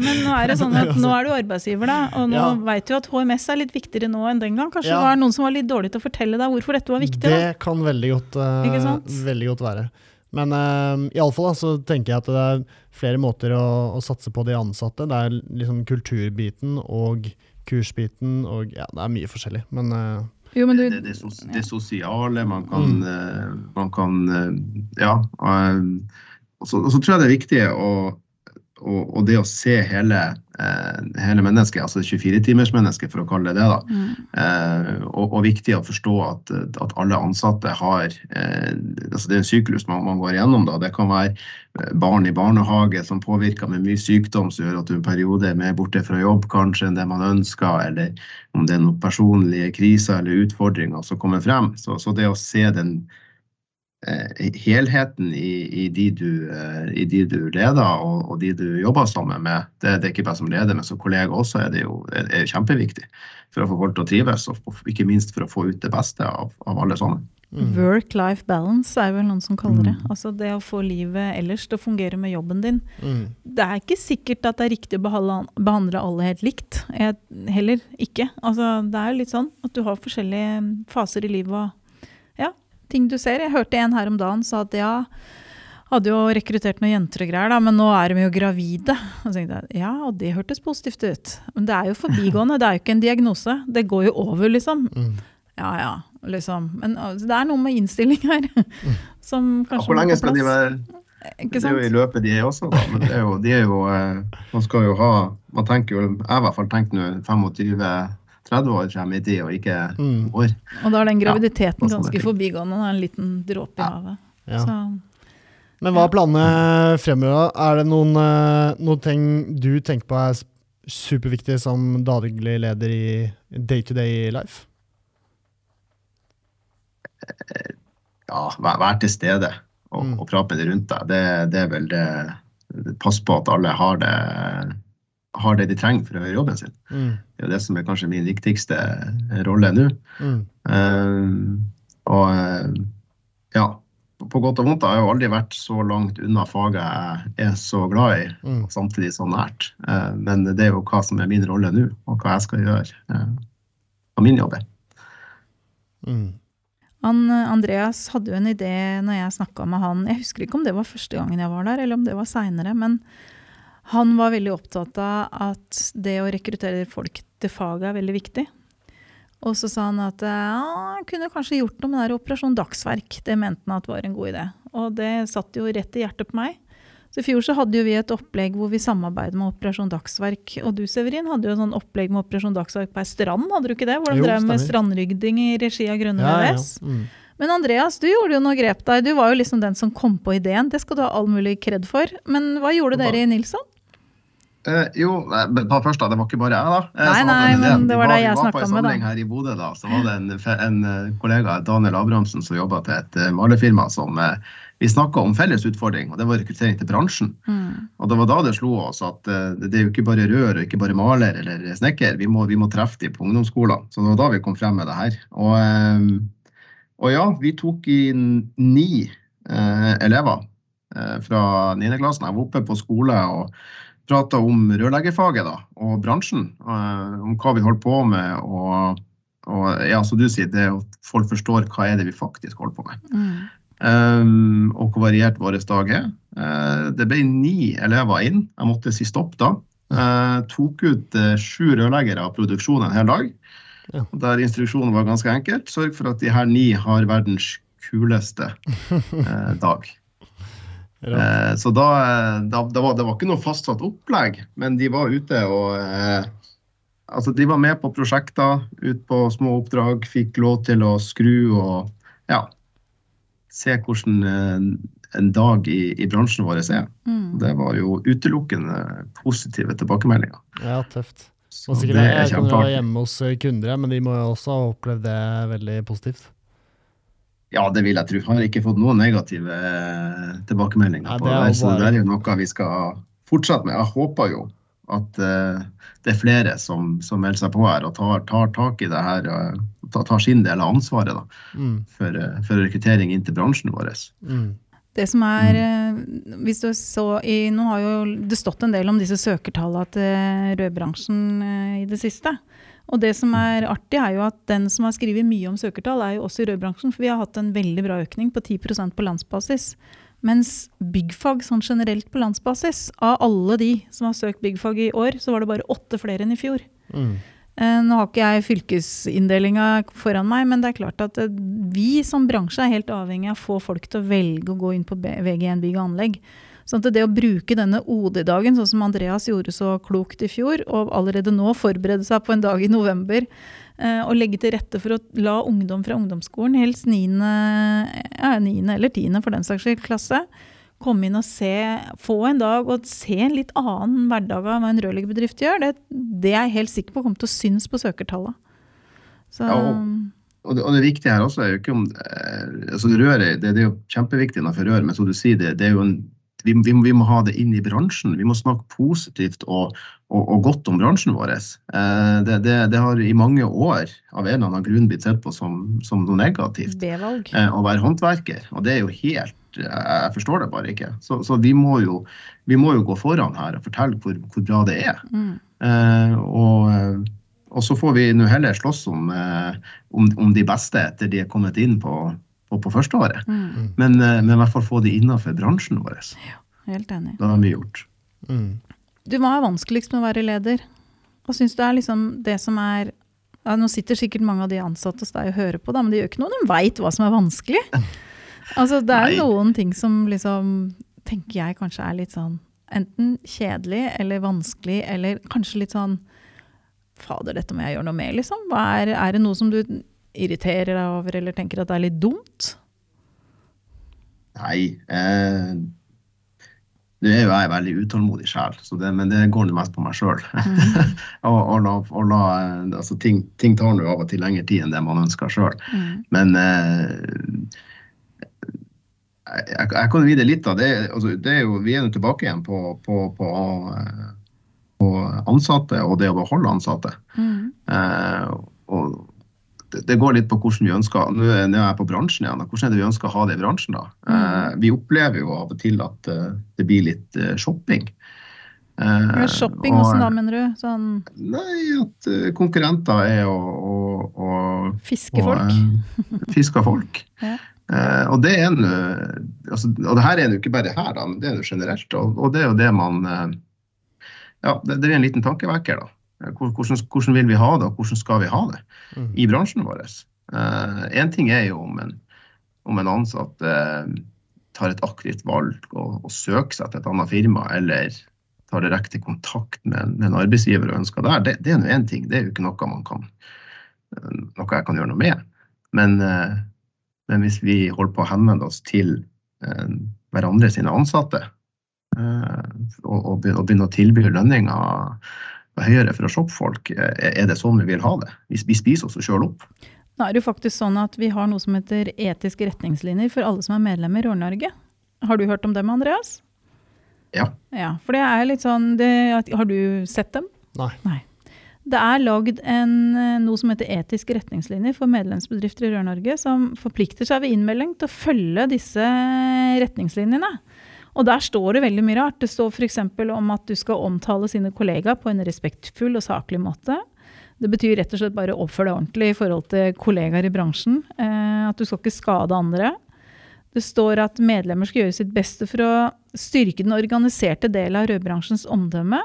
Men nå er det sånn at nå er du arbeidsgiver, da, og nå Ja. vet du at HMS er litt viktigere nå enn den gang. Kanskje Ja. det var noen som var litt dårlig til å fortelle deg hvorfor dette var viktig. Det Da. kan veldig godt, uh, veldig godt være. Men uh, iallfall så tenker jeg at det er flere måter å, å satse på de ansatte. Det er liksom kulturbiten og kursbiten og ja, det er mye forskjellig. Men uh, Jo, men du, det, det, sos- det sosiale man kan, Mm. eh, man kan eh, Ja. eh, og så, og så tror jeg det er viktig å, å, og det å se hele, eh, hele mennesket, altså 24-timersmennesket, for å kalle det det. da, mm, Eh, og, og viktig å forstå at, at alle ansatte har eh, altså Det er en syklus man, man går igjennom. da, Det kan være eh, barn i barnehage som påvirker med mye sykdom, som gjør at du en periode er mer borte fra jobb kanskje enn det man ønsker, eller om det er noen personlige kriser eller utfordringer som kommer frem. Så, så det å se den helheten i, i, de du, eh, i de du leder og, og de du jobber sammen med, det, det er ikke bare som leder, men som kollega også er det jo, er, er kjempeviktig for å få folk til å trives, og ikke minst for å få ut det beste av, av alle sammen. mm, Work-life balance er vel noen som kaller det. Mm. Altså det å få livet ellers til å fungere med jobben din. mm, Det er ikke sikkert at det er riktig å behandle, behandle alle helt likt. Jeg, heller ikke. Altså, det er jo litt sånn at du har forskjellige faser i livet og ja, ting du ser. Jeg hørte en her om dagen sa at ja, hadde jo rekruttert noen jenter og greier, da, men nå er de jo gravide. Og så tenkte jeg, ja, og det hørtes positivt ut. Men det er jo forbigående, det er jo ikke en diagnose. Det går jo over, liksom. mm. Ja ja, liksom. Men altså, det er noe med innstilling her som Ja, kanskje hvor må lenge skal de være Det er jo i løpet de er også, da. Men det er jo, de er jo eh, Man skal jo ha Man tenker jo Jeg i hvert fall tenker nå 25-30 år frem i tid, og ikke Mm. år. Og da er den graviditeten ja, ganske forbigående. Det er en liten dråpe i Ja. havet. Ja. Så Men hva er planene fremover? Er det noen, eh, noen ting du tenker på er superviktig som daglig leder i day to day life? Ja, vær, vær til stede og, Mm. og prate med de rundt deg. Det, det er vel det Pass på at alle har det, har det de trenger for å gjøre jobben sin. Mm. Det er jo det som er kanskje min viktigste rolle nå. Mm. Eh, og eh, ja. på godt og vondt. har Jeg jo aldri vært så langt unna faget jeg er så glad i, Mm. og samtidig så nært. Uh, Men det er jo hva som er min rolle nå, og hva jeg skal gjøre uh, av min jobb. Mm. Han, eh, Andreas hadde jo en idé når jeg snakka med han. Jeg husker ikke om det var første gangen jeg var der, eller om det var seinere. Men han var veldig opptatt av at det å rekruttere folk til faget er veldig viktig. Og så sa han at ja, han kunne kanskje gjort noe med det Operasjon Dagsverk. Det mente han at var en god idé. Og det satt jo rett i hjertet på meg. Så I fjor så hadde jo vi et opplegg hvor vi samarbeidet med Operasjon Dagsverk. Og du Severin hadde jo sånn opplegg med Operasjon Dagsverk på ei strand, hadde du ikke det? Hvor de drev med strandrydding i regi av Grønne Ja, ja. ja. Mm. Men Andreas, du gjorde jo noe grep der. Du var jo liksom den som kom på ideen. Det skal du ha all mulig kred for. Men hva gjorde dere i Nilsson? Eh, jo, da ta først da, det var ikke bare jeg, da. Nei, nei, men det var, det Vi med da. vi var på en med, samling her i Bodø, da, så var det en, en eh, kollega, Daniel Abrahamsen, som jobba til et eh, malerfirma som eh, Vi snakka om felles utfordring, og det var rekruttering til bransjen. Mm. Og det var da det slo oss at eh, det er jo ikke bare rør og ikke bare maler eller snekker. Vi må, vi må treffe de på ungdomsskolen. Så det var da vi kom frem med det her. Og, eh, og ja, vi tok inn ni elever fra 9. klassen. Jeg var oppe på skole og prata om rørleggerfaget da, og bransjen. eh, om hva vi holder på med. Og, og ja, som du sier, det at folk forstår hva er det vi faktisk holder på med. Mm. Um, og hvor variert vår dag er. Uh, det ble ni elever inn. Jeg måtte si stopp da. Uh, tok ut uh, sju rørleggere av produksjonen en hel dag. Ja. Der instruksjonen var ganske enkelt. Sørg for at de her ni har verdens kuleste eh, dag. Rått. Eh, så da, da det, var, det var ikke noe fastsatt opplegg, men de var ute og eh, Altså, de var med på prosjekter, ut på små oppdrag, fikk lov til å skru og ja, se hvordan eh, en dag i, i bransjen vår er. Mm. Det var jo utelukkende positive tilbakemeldinger. Ja, tøft. Så Og sikkert det jeg er kan jo være hjemme hos eh, kunder, men de må jo også ha opplevd det veldig positivt. Ja, det vil jeg tro. Har ikke fått noen negative eh, tilbakemeldinger Ja, på det er så det er jo noe vi skal fortsette med. Jeg håper jo at uh, det er flere som, som melder seg på her og tar, tar tak i det her. og tar, tar sin del av ansvaret da, Mm. for, eh, for rekruttering inn til bransjen vår. Mm. Det som er eh, hvis du så i, Nå har jo det stått en del om disse søkertallene til rødbransjen eh, i det siste. Og det som er artig, er jo at den som har skrevet mye om søkertall, er jo også i rødbransjen. For vi har hatt en veldig bra økning på 10% på landsbasis. Mens byggfag sånn generelt på landsbasis, av alle de som har søkt byggfag i år, så var det bare åtte flere enn i fjor. Mm. Eh, Nå har ikke jeg fylkesinndelinga foran meg, men det er klart at eh, vi som bransje er helt avhengig av å få folk til å velge å gå inn på VG1 bygg og anlegg. Sånn at det å bruke denne OD-dagen, sånn som Andreas gjorde så klokt i fjor, og allerede nå forberede seg på en dag i november, eh, og legge til rette for å la ungdom fra ungdomsskolen, helst 9. Ja, 9. eller 10. for den saks skyld, klasse, komme inn og se, få en dag og se en litt annen hverdag av hva en rørleggerbedrift gjør, det, det er jeg helt sikker på kommer til å synes på søkertallene. Så, Ja, Og det, og det viktige her også er jo ikke om eh, altså Røret det, det er jo kjempeviktig innenfor rør, men som du sier, det, det er jo en vi, vi, vi må ha det inn i bransjen. Vi må snakke positivt og, og, og godt om bransjen vår. Eh, det, det, det har i mange år av en eller annen grunn blitt sett på som, som noe negativt eh, å være håndverker. Og det er jo helt Jeg jeg forstår det bare ikke. Så, så vi, må jo, vi må jo gå foran her og fortelle hvor, hvor bra det er. Mm. Eh, og, eh, og så får vi nå heller slåss om, eh, om, om de beste etter de er kommet inn på, på, på førsteåret. Mm. Men, eh, men i hvert fall få de innenfor bransjen vår. Helt enig. Det har vi gjort. Mm. Du, hva er vanskeligst med å være leder? Hva syns du er liksom det som er ja, Nå sitter sikkert mange av de ansatte hos deg og hører på, da, men det gjør ikke noe de veit hva som er vanskelig. Altså, det er Nei. noen ting som liksom tenker jeg kanskje er litt sånn enten kjedelig eller vanskelig, eller kanskje litt sånn Fader, dette må jeg gjøre noe med, liksom. Hva er, er det noe som du irriterer deg over, eller tenker at det er litt dumt? Nei. Eh, nå er jo jeg veldig utålmodig sjel, men det går nå mest på meg sjøl. og, og la, og la, eh, altså, ting, ting tar nå av og til lengre tid enn det man ønsker sjøl. Mm. Men eh, jeg, jeg, jeg kan vide litt av det. Altså, det er jo, vi er jo tilbake igjen på, på, på, eh, på ansatte og det å beholde ansatte. Mm. Eh, og det går litt på hvordan vi ønsker Nå er jeg på bransjen igjen. Hvordan er det vi ønsker å ha det i bransjen? da? Mm. Vi opplever jo av og til at det blir litt shopping. Ja, shopping, hvordan da, mener du? Sånn... Nei, at konkurrenter er å, å, å Fiskefolk? Fiske folk. ja. Og det er en, altså, og det her er jo ikke bare her, da, men det er jo generelt. Og, og, det er jo det man Ja, det, det, er en liten tankevekker, da. Hvordan, hvordan, vil vi ha det, og hvordan skal vi ha det mm. i bransjen vår? Én uh, ting er jo om en, om en ansatt tar et aktivt valg og, og, søker seg til et annet firma, eller tar direkte kontakt med, med en arbeidsgiver og ønsker der. Det, det er nå én ting, det er jo ikke noe man kan noe jeg kan gjøre noe med. Men men hvis vi holder på å henvende oss til eh, hverandre sine ansatte eh, og, og, begynner å tilby lønninger høyere for å shoppe folk, eh, er det sånn vi vil ha det? Vi, spiser oss sjøl opp. Da er det jo faktisk sånn at Vi har noe som heter etiske retningslinjer for alle som er medlemmer i Rør-Norge. Har du hørt om dem, Andreas? Ja. ja for det er litt sånn det, Har du sett dem? Nei. Nei. Det er lagd eh, noe som heter etiske retningslinjer for medlemsbedrifter i Rør-Norge, som forplikter seg ved innmelding til å følge disse retningslinjene. Og der står det veldig mye rart. Det står f.eks. om at du skal omtale sine kollegaer på en respektfull og saklig måte. Det betyr rett og slett bare å oppføre deg ordentlig i forhold til kollegaer i bransjen. Eh, at du skal ikke skade andre. Det står at medlemmer skal gjøre sitt beste for å styrke den organiserte delen av rødbransjens omdømme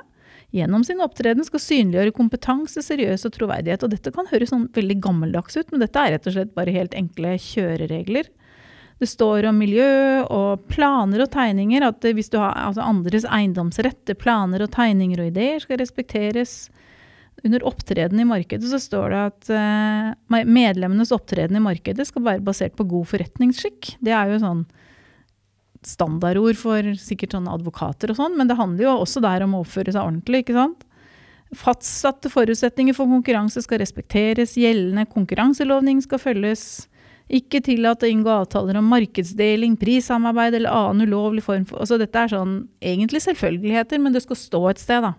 gjennom sin opptreden skal synliggjøre kompetanse, seriøs og troverdighet. Og dette kan høres sånn veldig gammeldags ut, men dette er rett og slett bare helt enkle kjøreregler. Det står om miljø og planer og tegninger. At hvis du har altså andres eiendomsrett, planer og tegninger og ideer skal respekteres. Under opptreden i markedet så står det at uh, medlemmenes opptreden i markedet skal være basert på god forretningsskikk. Det er jo sånn standardord for sikkert sånne advokater og sånn, men det handler jo også der om å oppføre seg ordentlig, ikke sant. Fastsatte forutsetninger for konkurranse skal respekteres, gjeldende konkurranselovning skal følges. Ikke tillate å inngå avtaler om markedsdeling, prissamarbeid eller annen ulovlig form for altså Dette er sånn egentlig selvfølgeligheter, men det skal stå et sted, da.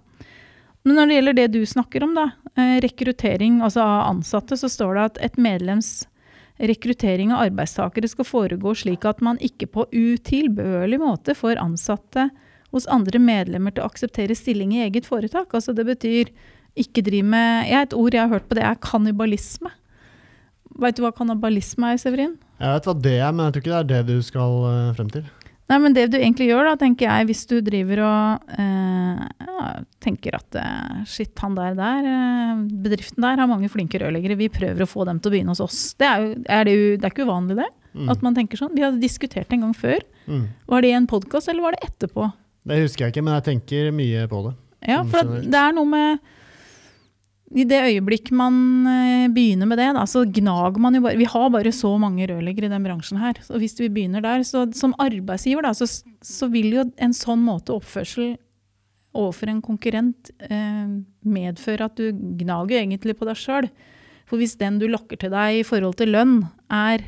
Men når det gjelder det du snakker om, da, eh, rekruttering altså av ansatte, så står det at et medlems rekruttering av arbeidstakere skal foregå slik at man ikke på utilbørlig måte får ansatte hos andre medlemmer til å akseptere stilling i eget foretak. Altså det betyr ikke driv med ja, Et ord jeg har hørt på det, er kannibalisme. Veit du hva kannibalisme er, Severin? Jeg vet hva det er, men jeg tror ikke det er det du skal eh, frem til. Nei, men det du egentlig gjør, da, tenker jeg, hvis du driver og eh, ja, tenker at eh, shit, han der der, eh, bedriften der har mange flinke rørleggere, vi prøver å få dem til å begynne hos oss. Det er, jo, er, det, jo, det er ikke uvanlig, det. Mm. At man tenker sånn. Vi hadde diskutert det en gang før. Mm. Var det i en podkast, eller var det etterpå? Det husker jeg ikke, men jeg tenker mye på det. Ja, for det er noe med i det øyeblikk man eh, begynner med det, da, så gnager man jo bare Vi har bare så mange rørleggere i den bransjen her. Og hvis vi begynner der, så som arbeidsgiver, da, så, så vil jo en sånn måte oppførsel overfor en konkurrent eh, medføre at du gnager egentlig på deg sjøl. For hvis den du lokker til deg i forhold til lønn, er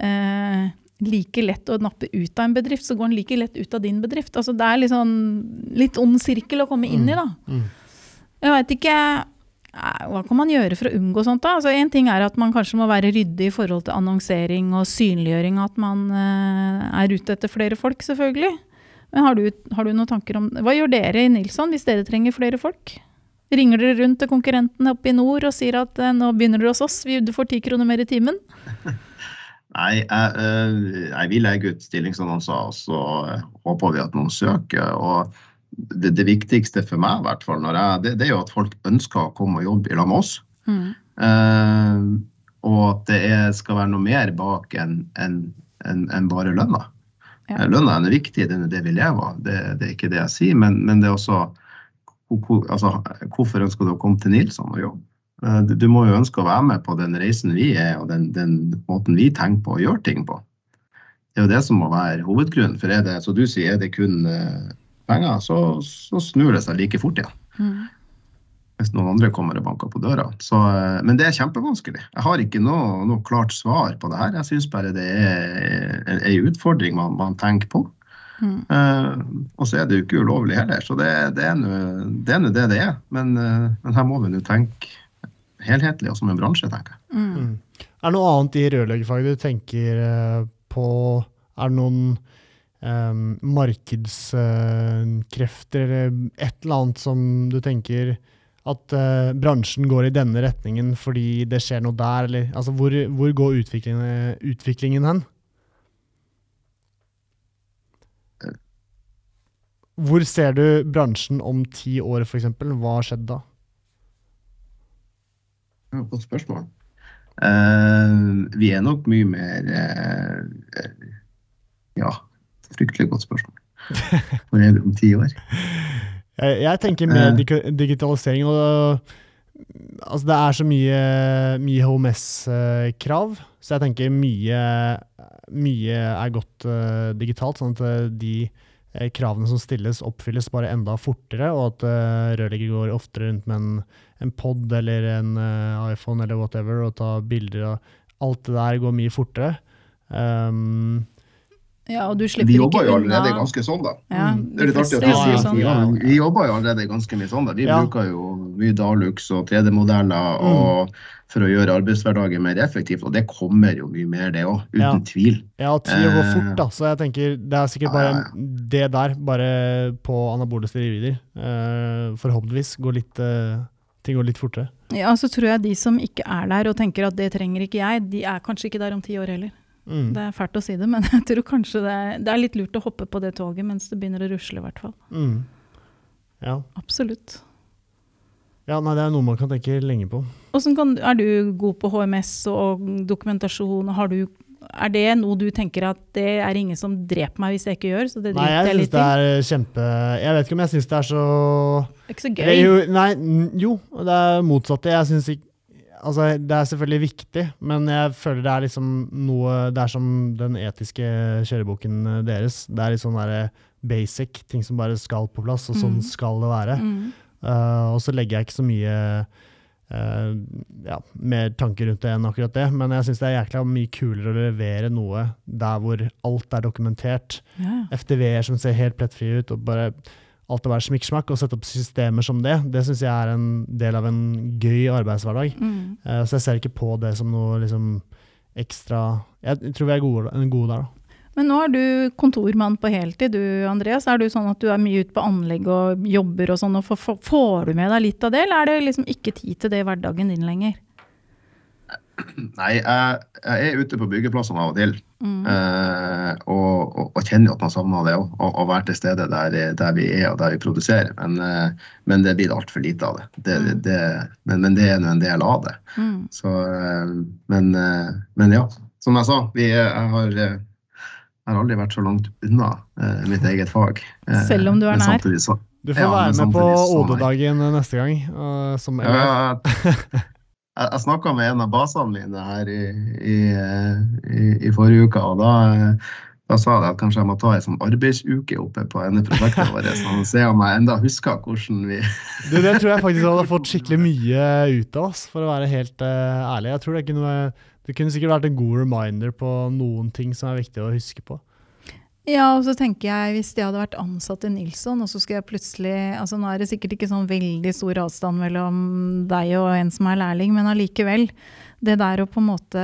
eh, like lett å nappe ut av en bedrift, så går den like lett ut av din bedrift. Altså, det er liksom litt ond sirkel å komme inn i, da. Mm. Mm. Jeg veit ikke hva kan man gjøre for å unngå sånt? da? Altså en ting er at man kanskje må være ryddig i forhold til annonsering og synliggjøring, at man uh, er ute etter flere folk, selvfølgelig. Men har du, har du, noen tanker om Hva gjør dere i Nilsson hvis dere trenger flere folk? Ringer dere rundt til konkurrentene oppe i nord og sier at uh, nå begynner dere hos oss, du får ti kroner mer i timen? Nei, jeg, jeg vi legger ut stillingsannonser, og så håper vi at noen søker. og det, det, viktigste for meg, i hvert fall, jeg, det, det, er jo at folk ønsker å komme og jobbe i lag med oss. Mm. Uh, og at det er, skal være noe mer bak enn en, en, en bare lønna. Ja. Uh, lønna er viktig, det er det vi lever av. Det, det, er ikke det jeg sier. Men, men det er også altså, Hvorfor ønsker du å komme til Nilsson og jobbe? Uh, du, du, må jo ønske å være med på den reisen vi er, og den, den måten vi tenker på og gjør ting på. Det er jo det som må være hovedgrunnen. For er det, som du sier, er det kun penger, så, så snur det seg like fort igjen. Mm. Hvis noen andre kommer og banker på døra. Så, eh, men det er kjempevanskelig. Jeg har ikke noe, noe klart svar på det her. Jeg syns bare det er en utfordring man, man tenker på. Mm. Uh, og så er det jo ikke ulovlig heller, så det, det er nå det det er. Men, uh, men, her må vi nå tenke helhetlig og som en bransje, tenker jeg. Mm. mm. Er det noe annet i rørleggerfaget du tenker på? Er det noen um, markedskrefter eller et eller annet som du tenker at uh, bransjen går i denne retningen fordi det skjer noe der, eller altså hvor, hvor går utviklingen, utviklingen hen? Hvor ser du bransjen om ti år, f.eks.? Hva har skjedd da? Godt spørsmål. Uh, vi er nok mye mer uh, Ja, fryktelig godt spørsmål. Hvor er vi om ti år? Jeg, jeg tenker med digitalisering. og altså Det er så mye, mye HMS-krav, så jeg tenker mye, mye er godt uh, digitalt. sånn at de Eh, kravene som stilles, oppfylles bare enda fortere, og at uh, rørlegger går oftere rundt med en, en pod eller en uh, iPhone eller whatever og tar bilder. og Alt det der går mye fortere. Um, ja, og du slipper ikke unna Vi jobber jo allerede ganske sånn, da. Ja, mm. det er litt artig at du sier sånn. ja, Vi jobber jo allerede ganske mye sånn. da. Vi ja. bruker jo mye Dalux og 3D-modeller mm. for å gjøre arbeidshverdagen mer effektiv, og det kommer jo mye mer, det òg. Uten ja. tvil. Ja, tida går fort, da. Så jeg tenker det er sikkert bare det der, bare på anabole steroider. Uh, forhåpentligvis går litt uh, ting går litt fortere. Ja, så tror jeg de som ikke er der og tenker at det trenger ikke jeg, de er kanskje ikke der om ti år heller. Mm. Det er fælt å si det, men jeg tror kanskje det er, det er, litt lurt å hoppe på det toget mens det begynner å rusle, i hvert fall. Mm. Ja. Absolutt. Ja, nei, Det er noe man kan tenke lenge på. Kan, er du god på HMS og dokumentasjon? Du, er det noe du tenker at det er ingen som dreper meg hvis jeg ikke gjør? nei, jeg syns det er kjempe Jeg vet ikke om jeg syns det er så Ikke så gøy? Jo, nei, jo, det er motsatte. Jeg syns ikke altså, det er selvfølgelig viktig, men jeg føler det er liksom noe Det er som den etiske kjøreboken eh, deres. Det er litt sånn der basic, ting som bare skal på plass, og sånn mm. skal det være. Mm. Uh, og så legger jeg ikke så mye uh, ja, mer tanker rundt det enn akkurat det, men jeg syns det er jækla mye kulere å levere noe der hvor alt er dokumentert. Yeah. FTV-er som ser helt plettfrie ut, og bare alt å være smikksmakk, og sette opp systemer som det, det syns jeg er en del av en gøy arbeidshverdag. Mm. Uh, så jeg ser ikke på det som noe liksom, ekstra Jeg tror vi er gode, gode der, da. Men nå er du kontormann på heltid, du Andreas. Er du sånn at du er mye ute på anlegg og jobber og sånn, og får, får du med deg litt av det, eller er det liksom ikke tid til det i hverdagen din lenger? Nei, jeg, jeg er ute på byggeplassene av og til. Mm. Eh, og, og, og, kjenner at man savner det òg, å være til stede der, der, vi er og der vi produserer. Men, eh, men det blir altfor lite av det. det, mm. det men, men, det er nå en del av det. Mm. Så, eh, men, men, ja, som jeg sa, vi, jeg har jeg har aldri vært så langt unna mitt eget fag. Selv om du er nær? Du får ja, være med på OD-dagen neste gang. som elev. Ja, jeg, jeg snakka med en av basene mine her i, i, i, i forrige uke, og da, da, sa jeg at kanskje jeg må ta ei sånn arbeidsuke oppe på ene prosjektet vårt, sånn, se om jeg enda husker hvordan vi du, Det tror jeg faktisk hadde fått skikkelig mye ut av, oss, for å være helt uh, ærlig. Jeg tror det, noe, det kunne sikkert vært en god reminder på noen ting som er viktig å huske på. Ja, og så tenker jeg hvis de hadde vært ansatt i Nilsson, og så skulle jeg plutselig altså Nå er det sikkert ikke sånn veldig stor avstand mellom deg og en som er lærling, men allikevel. Det der å på en måte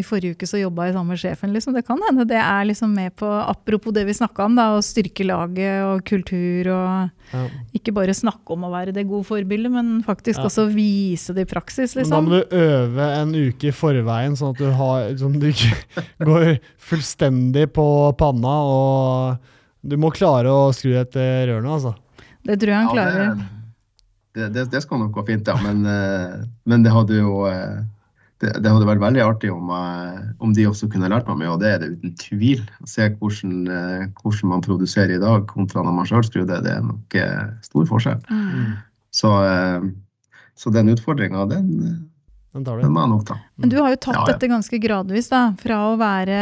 i forrige uke så jobba jeg sammen med sjefen. Liksom. Det kan hende det er liksom med på Apropos det vi snakka om, da, å styrke laget og kultur. og ja. Ikke bare snakke om å være det gode forbildet, men faktisk ja. også vise det i praksis. Liksom. da må du øve en uke i forveien, sånn at du, har, sånn du ikke går fullstendig på panna. og Du må klare å skru etter rørene, altså. Det tror jeg han klarer. Ja, det, det, det, skal nok gå fint, ja. Men, eh, men det hadde jo eh, det, det, hadde vært veldig artig om, uh, om, de også kunne lært meg mye, og det er det uten tvil. Å se hvordan, uh, hvordan, man produserer i dag kontra når man sjøl skrur det, det er nok uh, stor forskjell. Mm. Så, så, den utfordringa, den, den, den må jeg nok ta. Men du har jo tatt ja, ja. dette ganske gradvis, da. Fra å være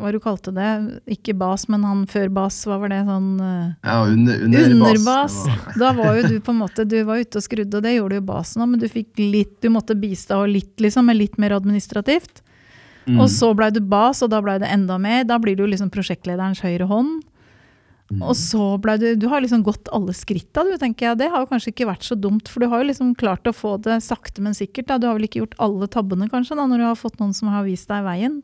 hva du kalte det, ikke bas, men han før bas, hva var det? Sånn uh, Ja, under, under underbas. Var... da var jo du på en måte, du var ute og skrudde, og det gjorde jo basen òg, men du fikk litt, du måtte bistå litt, liksom, med litt mer administrativt. Mm. Og så blei du bas, og da blei det enda mer. Da blir du liksom prosjektlederens høyre hånd. Mm. Og så ble du Du har liksom gått alle skritta, du, tenker jeg. Det har jo kanskje ikke vært så dumt, for du har jo liksom klart å få det sakte, men sikkert. da. Du har vel ikke gjort alle tabbene, kanskje, da, når du har fått noen som har vist deg veien?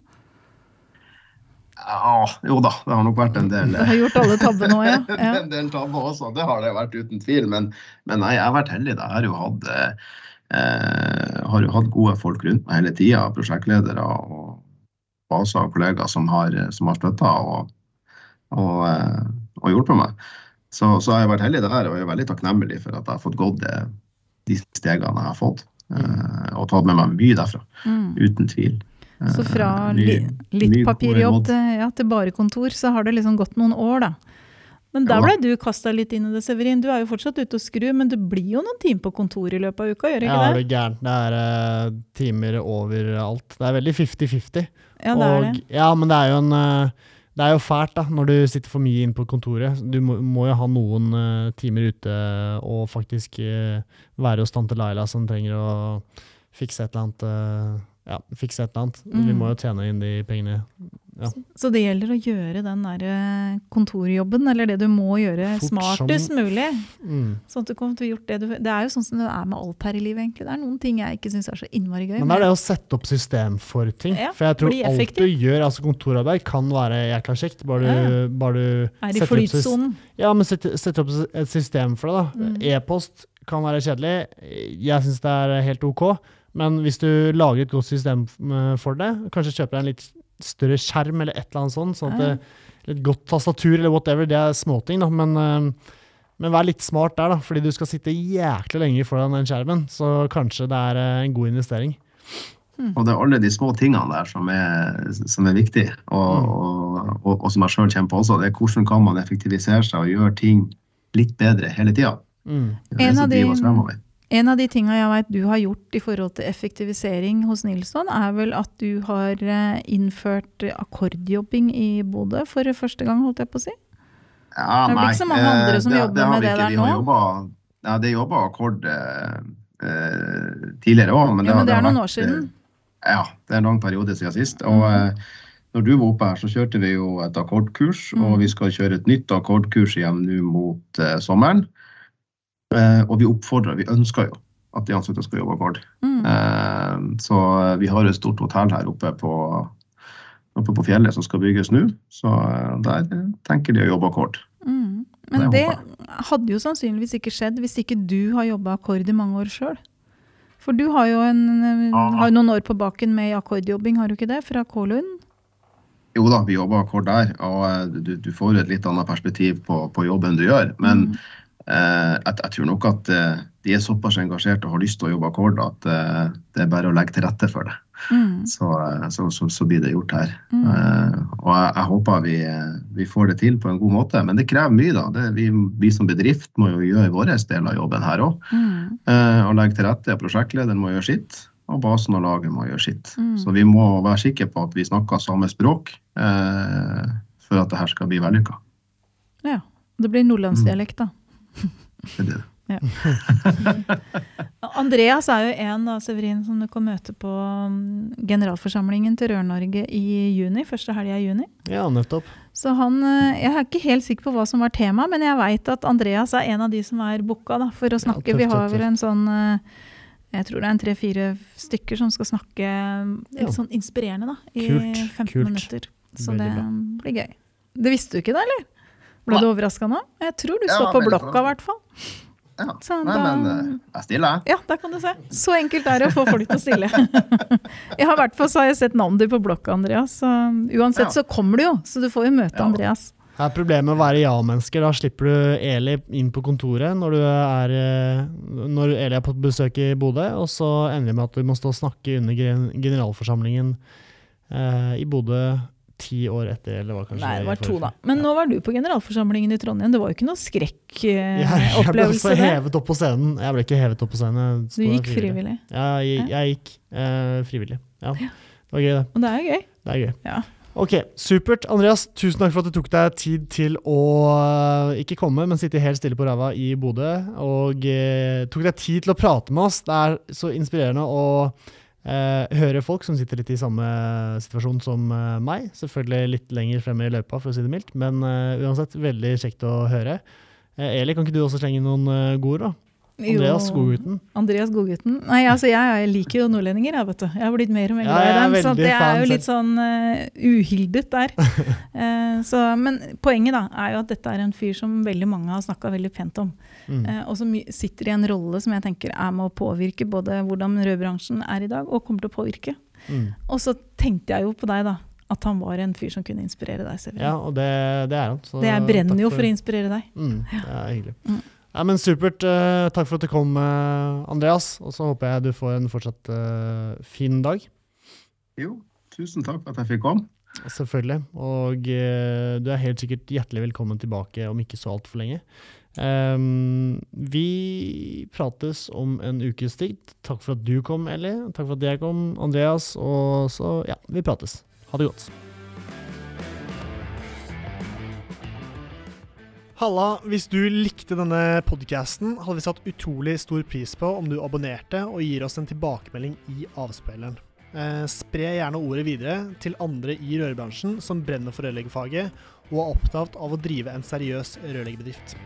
Ja, jo da, det har nok vært en del Det har gjort alle tabbene òg, ja. ja. en del tabber også, det har det vært uten tvil. Men, men nei, jeg har vært heldig. Jeg har jo hatt, eh, har jo hatt gode folk rundt meg hele tida. Prosjektledere og baser og kollegaer som har, som har støtta og, og, eh, og hjulpet meg. Så, så har jeg vært heldig der og jeg er veldig takknemlig for at jeg har fått gått det, de stegene jeg har fått. Eh, og tatt med meg mye derfra. Mm. Uten tvil. Så fra Eh, li, litt papirjobb til, ja, til bare kontor, så har det liksom gått noen år, da. Men der ble du kasta litt inn i det, Severin. Du er jo fortsatt ute og skru, men du blir jo noen timer på kontor i løpet av uka, gjør det Ja, det? er det? gærent. Det er uh, timer overalt. Det er veldig 50-50. Ja, det er det. Ja, men det er jo en uh, Det er jo fælt da, når du sitter for mye inn på kontoret. Du må, må jo ha noen uh, timer ute og faktisk uh, være hos tante Laila som trenger å fikse et eller annet. eh, ja, fikse et eller annet. Vi Mm. må jo tjene inn de pengene. Så det gjelder å gjøre den der eh, kontorjobben, eller det du må gjøre, Fort smartest som- mulig. Mm. Sånn at du kommer til å gjort det du Det er jo sånn som det er med alt her i livet, egentlig. Det er noen ting jeg ikke syns er så innmari gøy. Men det er det å sette opp system for ting. Ja, for jeg tror alt du gjør, altså kontorarbeid, kan være jækla kjekt. Bare du, Ja, bare du er i setter flytsonen. Ja, men sette, setter opp et system for det. da. Mm. E-post kan være kjedelig. Jeg syns det er helt ok. Men hvis du lager et godt system eh, for det, kanskje kjøper deg en litt større skjerm eller et eller annet sånt, sånn at det, litt godt tastatur eller whatever, det er småting, da. Men, eh, men vær litt smart der, da, fordi du skal sitte jæklig lenge foran den skjermen. Så kanskje det er eh, en god investering. Og det er alle de små tingene der som er, som er viktige, og, Mm. og, og, og som jeg sjøl kjenner på også. Det er hvordan kan man effektivisere seg og gjøre ting litt bedre hele tida. Mm. En av de-. En av de tinga jeg vet du har gjort i forhold til effektivisering hos Nilsson, er vel at du har eh, innført akkordjobbing i Bodø for første gang, holdt jeg på å si? Ja, Det er vel ikke så mange eh, andre som jobber har med det der Vi har nå? Jobbet, ja, det jobba akkord eh, eh, tidligere òg, men, Ja, men det er noen vært, år siden. eh, Ja, det er en lang periode siden sist. Og mm. eh, når du var oppe her, så kjørte vi jo et akkordkurs, mm. og vi skal kjøre et nytt akkordkurs igjen nå mot eh, sommeren. Eh, og vi oppfordrer, vi ønsker jo at de ansatte skal jobbe akkord. Mm. Eh, så eh, vi har et stort hotell her oppe på, oppe på fjellet som skal bygges nå, så der tenker de å jobbe akkord. Mm. Men det det hadde jo sannsynligvis ikke skjedd hvis ikke du har jobba akkord i mange år sjøl. For du har jo, en, har noen år på baken med akkordjobbing, har du ikke det? Fra Kålund? Jo da, vi jobber akkord der, og du, du får et litt annet perspektiv på, på jobben du gjør. Men Mm. Eh, jeg, jeg tror nok at eh, de er såpass engasjerte og har lyst til å jobbe akkord at eh, det er bare å legge til rette for det. Mm. Så, så, så, så blir det gjort her. Mm. Eh, og jeg, jeg håper vi, vi får det til på en god måte. Men det krever mye, da. Det, vi, vi som bedrift må jo gjøre vår del av jobben her òg. Mm. Eh, og legge til rette. Prosjektlederen må gjøre sitt, og basen og laget må gjøre sitt. Mm. Så vi må være sikre på at vi snakker samme språk eh, for at det her skal bli vellykka. Ja. Det blir nordlandsdialekt, da. Det er det. Andreas er jo en da, Severin, som du kan møte på mm, generalforsamlingen til Rør-Norge i juni. Første helga i juni. Ja, nettopp. Så han, eh, Jeg er ikke helt sikker på hva som var tema, men jeg veit at Andreas er en av de som er booka da, for å snakke. tøft, Vi har vel en sånn eh, Jeg tror det er en tre-fire stykker som skal snakke eh, litt Ja. sånn inspirerende da, i Kult, 15 kult. minutter. Så Veldig det bra. blir gøy. Det visste du ikke da, eller? Ble du overraska nå? Jeg tror du Ja, står på blokka, i hvert fall. Ja. Så Nei, da- men eh, jeg stiller, jeg. Ja, der kan du se. Så enkelt er det å få folk til å stille. jeg har i hvert fall så har jeg sett navnet ditt på blokka, Andreas. Så uansett Ja. så kommer du jo, så du får jo møte Ja. Andreas. Her er problemet med å være ja-mennesker. Da slipper du Eli inn på kontoret når, du er, eh, når Eli er på besøk i Bodø, og så ender vi med at du må stå og snakke under generalforsamlingen eh, i Bodø ti år etter, eller var kanskje Nei, det var to, da. Men nå var du på generalforsamlingen i Trondheim. Det var jo ikke noe Jeg, jeg ble skrekkopplevelse, hevet opp på scenen. Jeg ble ikke hevet opp på scenen. Du gikk frivillig. Ja, jeg, jeg gikk eh, frivillig. Ja. Det var gøy, det. Og det er gøy. Det er gøy. Ja. Ok, supert. Andreas, tusen takk for at du tok deg tid til å eh, ikke komme, men sitte helt stille på ræva i Bodø. Og eh, tok deg tid til å prate med oss. Det er så inspirerende å Eh, hører folk som sitter litt i samme situasjon som eh, meg. Selvfølgelig litt lenger fremme i løypa, for å si det mildt, men eh, uansett veldig kjekt å høre. Eh, Eli, kan ikke du også slenge noen gode ord, da? Andreas Godgutten. Andreas Godgutten. Nei, altså jeg, liker jo nordlendinger, jeg, vet du. Jeg har blitt mer og mer glad i dem. Så det er jo litt sånn uh, uhildet der. uh, så, men poenget da er jo at dette er en fyr som veldig mange har snakka veldig pent om. Mm. Eh, og som sitter i en rolle som jeg tenker er med å påvirke både hvordan rødbransjen er i dag, og kommer til å påvirke. Mm. Og så tenkte jeg jo på deg, da. At han var en fyr som kunne inspirere deg. Severin. Ja, og det, det er han. så det jeg brenner for... jo for å inspirere deg. Mm, det er hyggelig. Ja, men Supert. Uh, takk for at du kom, uh, Andreas. Og så håper jeg du får en fortsatt uh, fin dag. Jo, tusen takk for at jeg fikk komme. Selvfølgelig. Og du er helt sikkert hjertelig velkommen tilbake om ikke så altfor lenge. Um, vi prates om en ukes tid. Takk for at du kom, Ellie. Takk for at jeg kom, Andreas. Og så, ja, vi prates. Ha det godt. Halla, hvis du likte denne podcasten, hadde vi satt utrolig stor pris på om du abonnerte og gir oss en tilbakemelding i avspilleren. Eh, spre gjerne ordet videre til andre i rørbransjen som brenner for rørleggerfaget og er opptatt av å drive en seriøs rørleggerbedrift.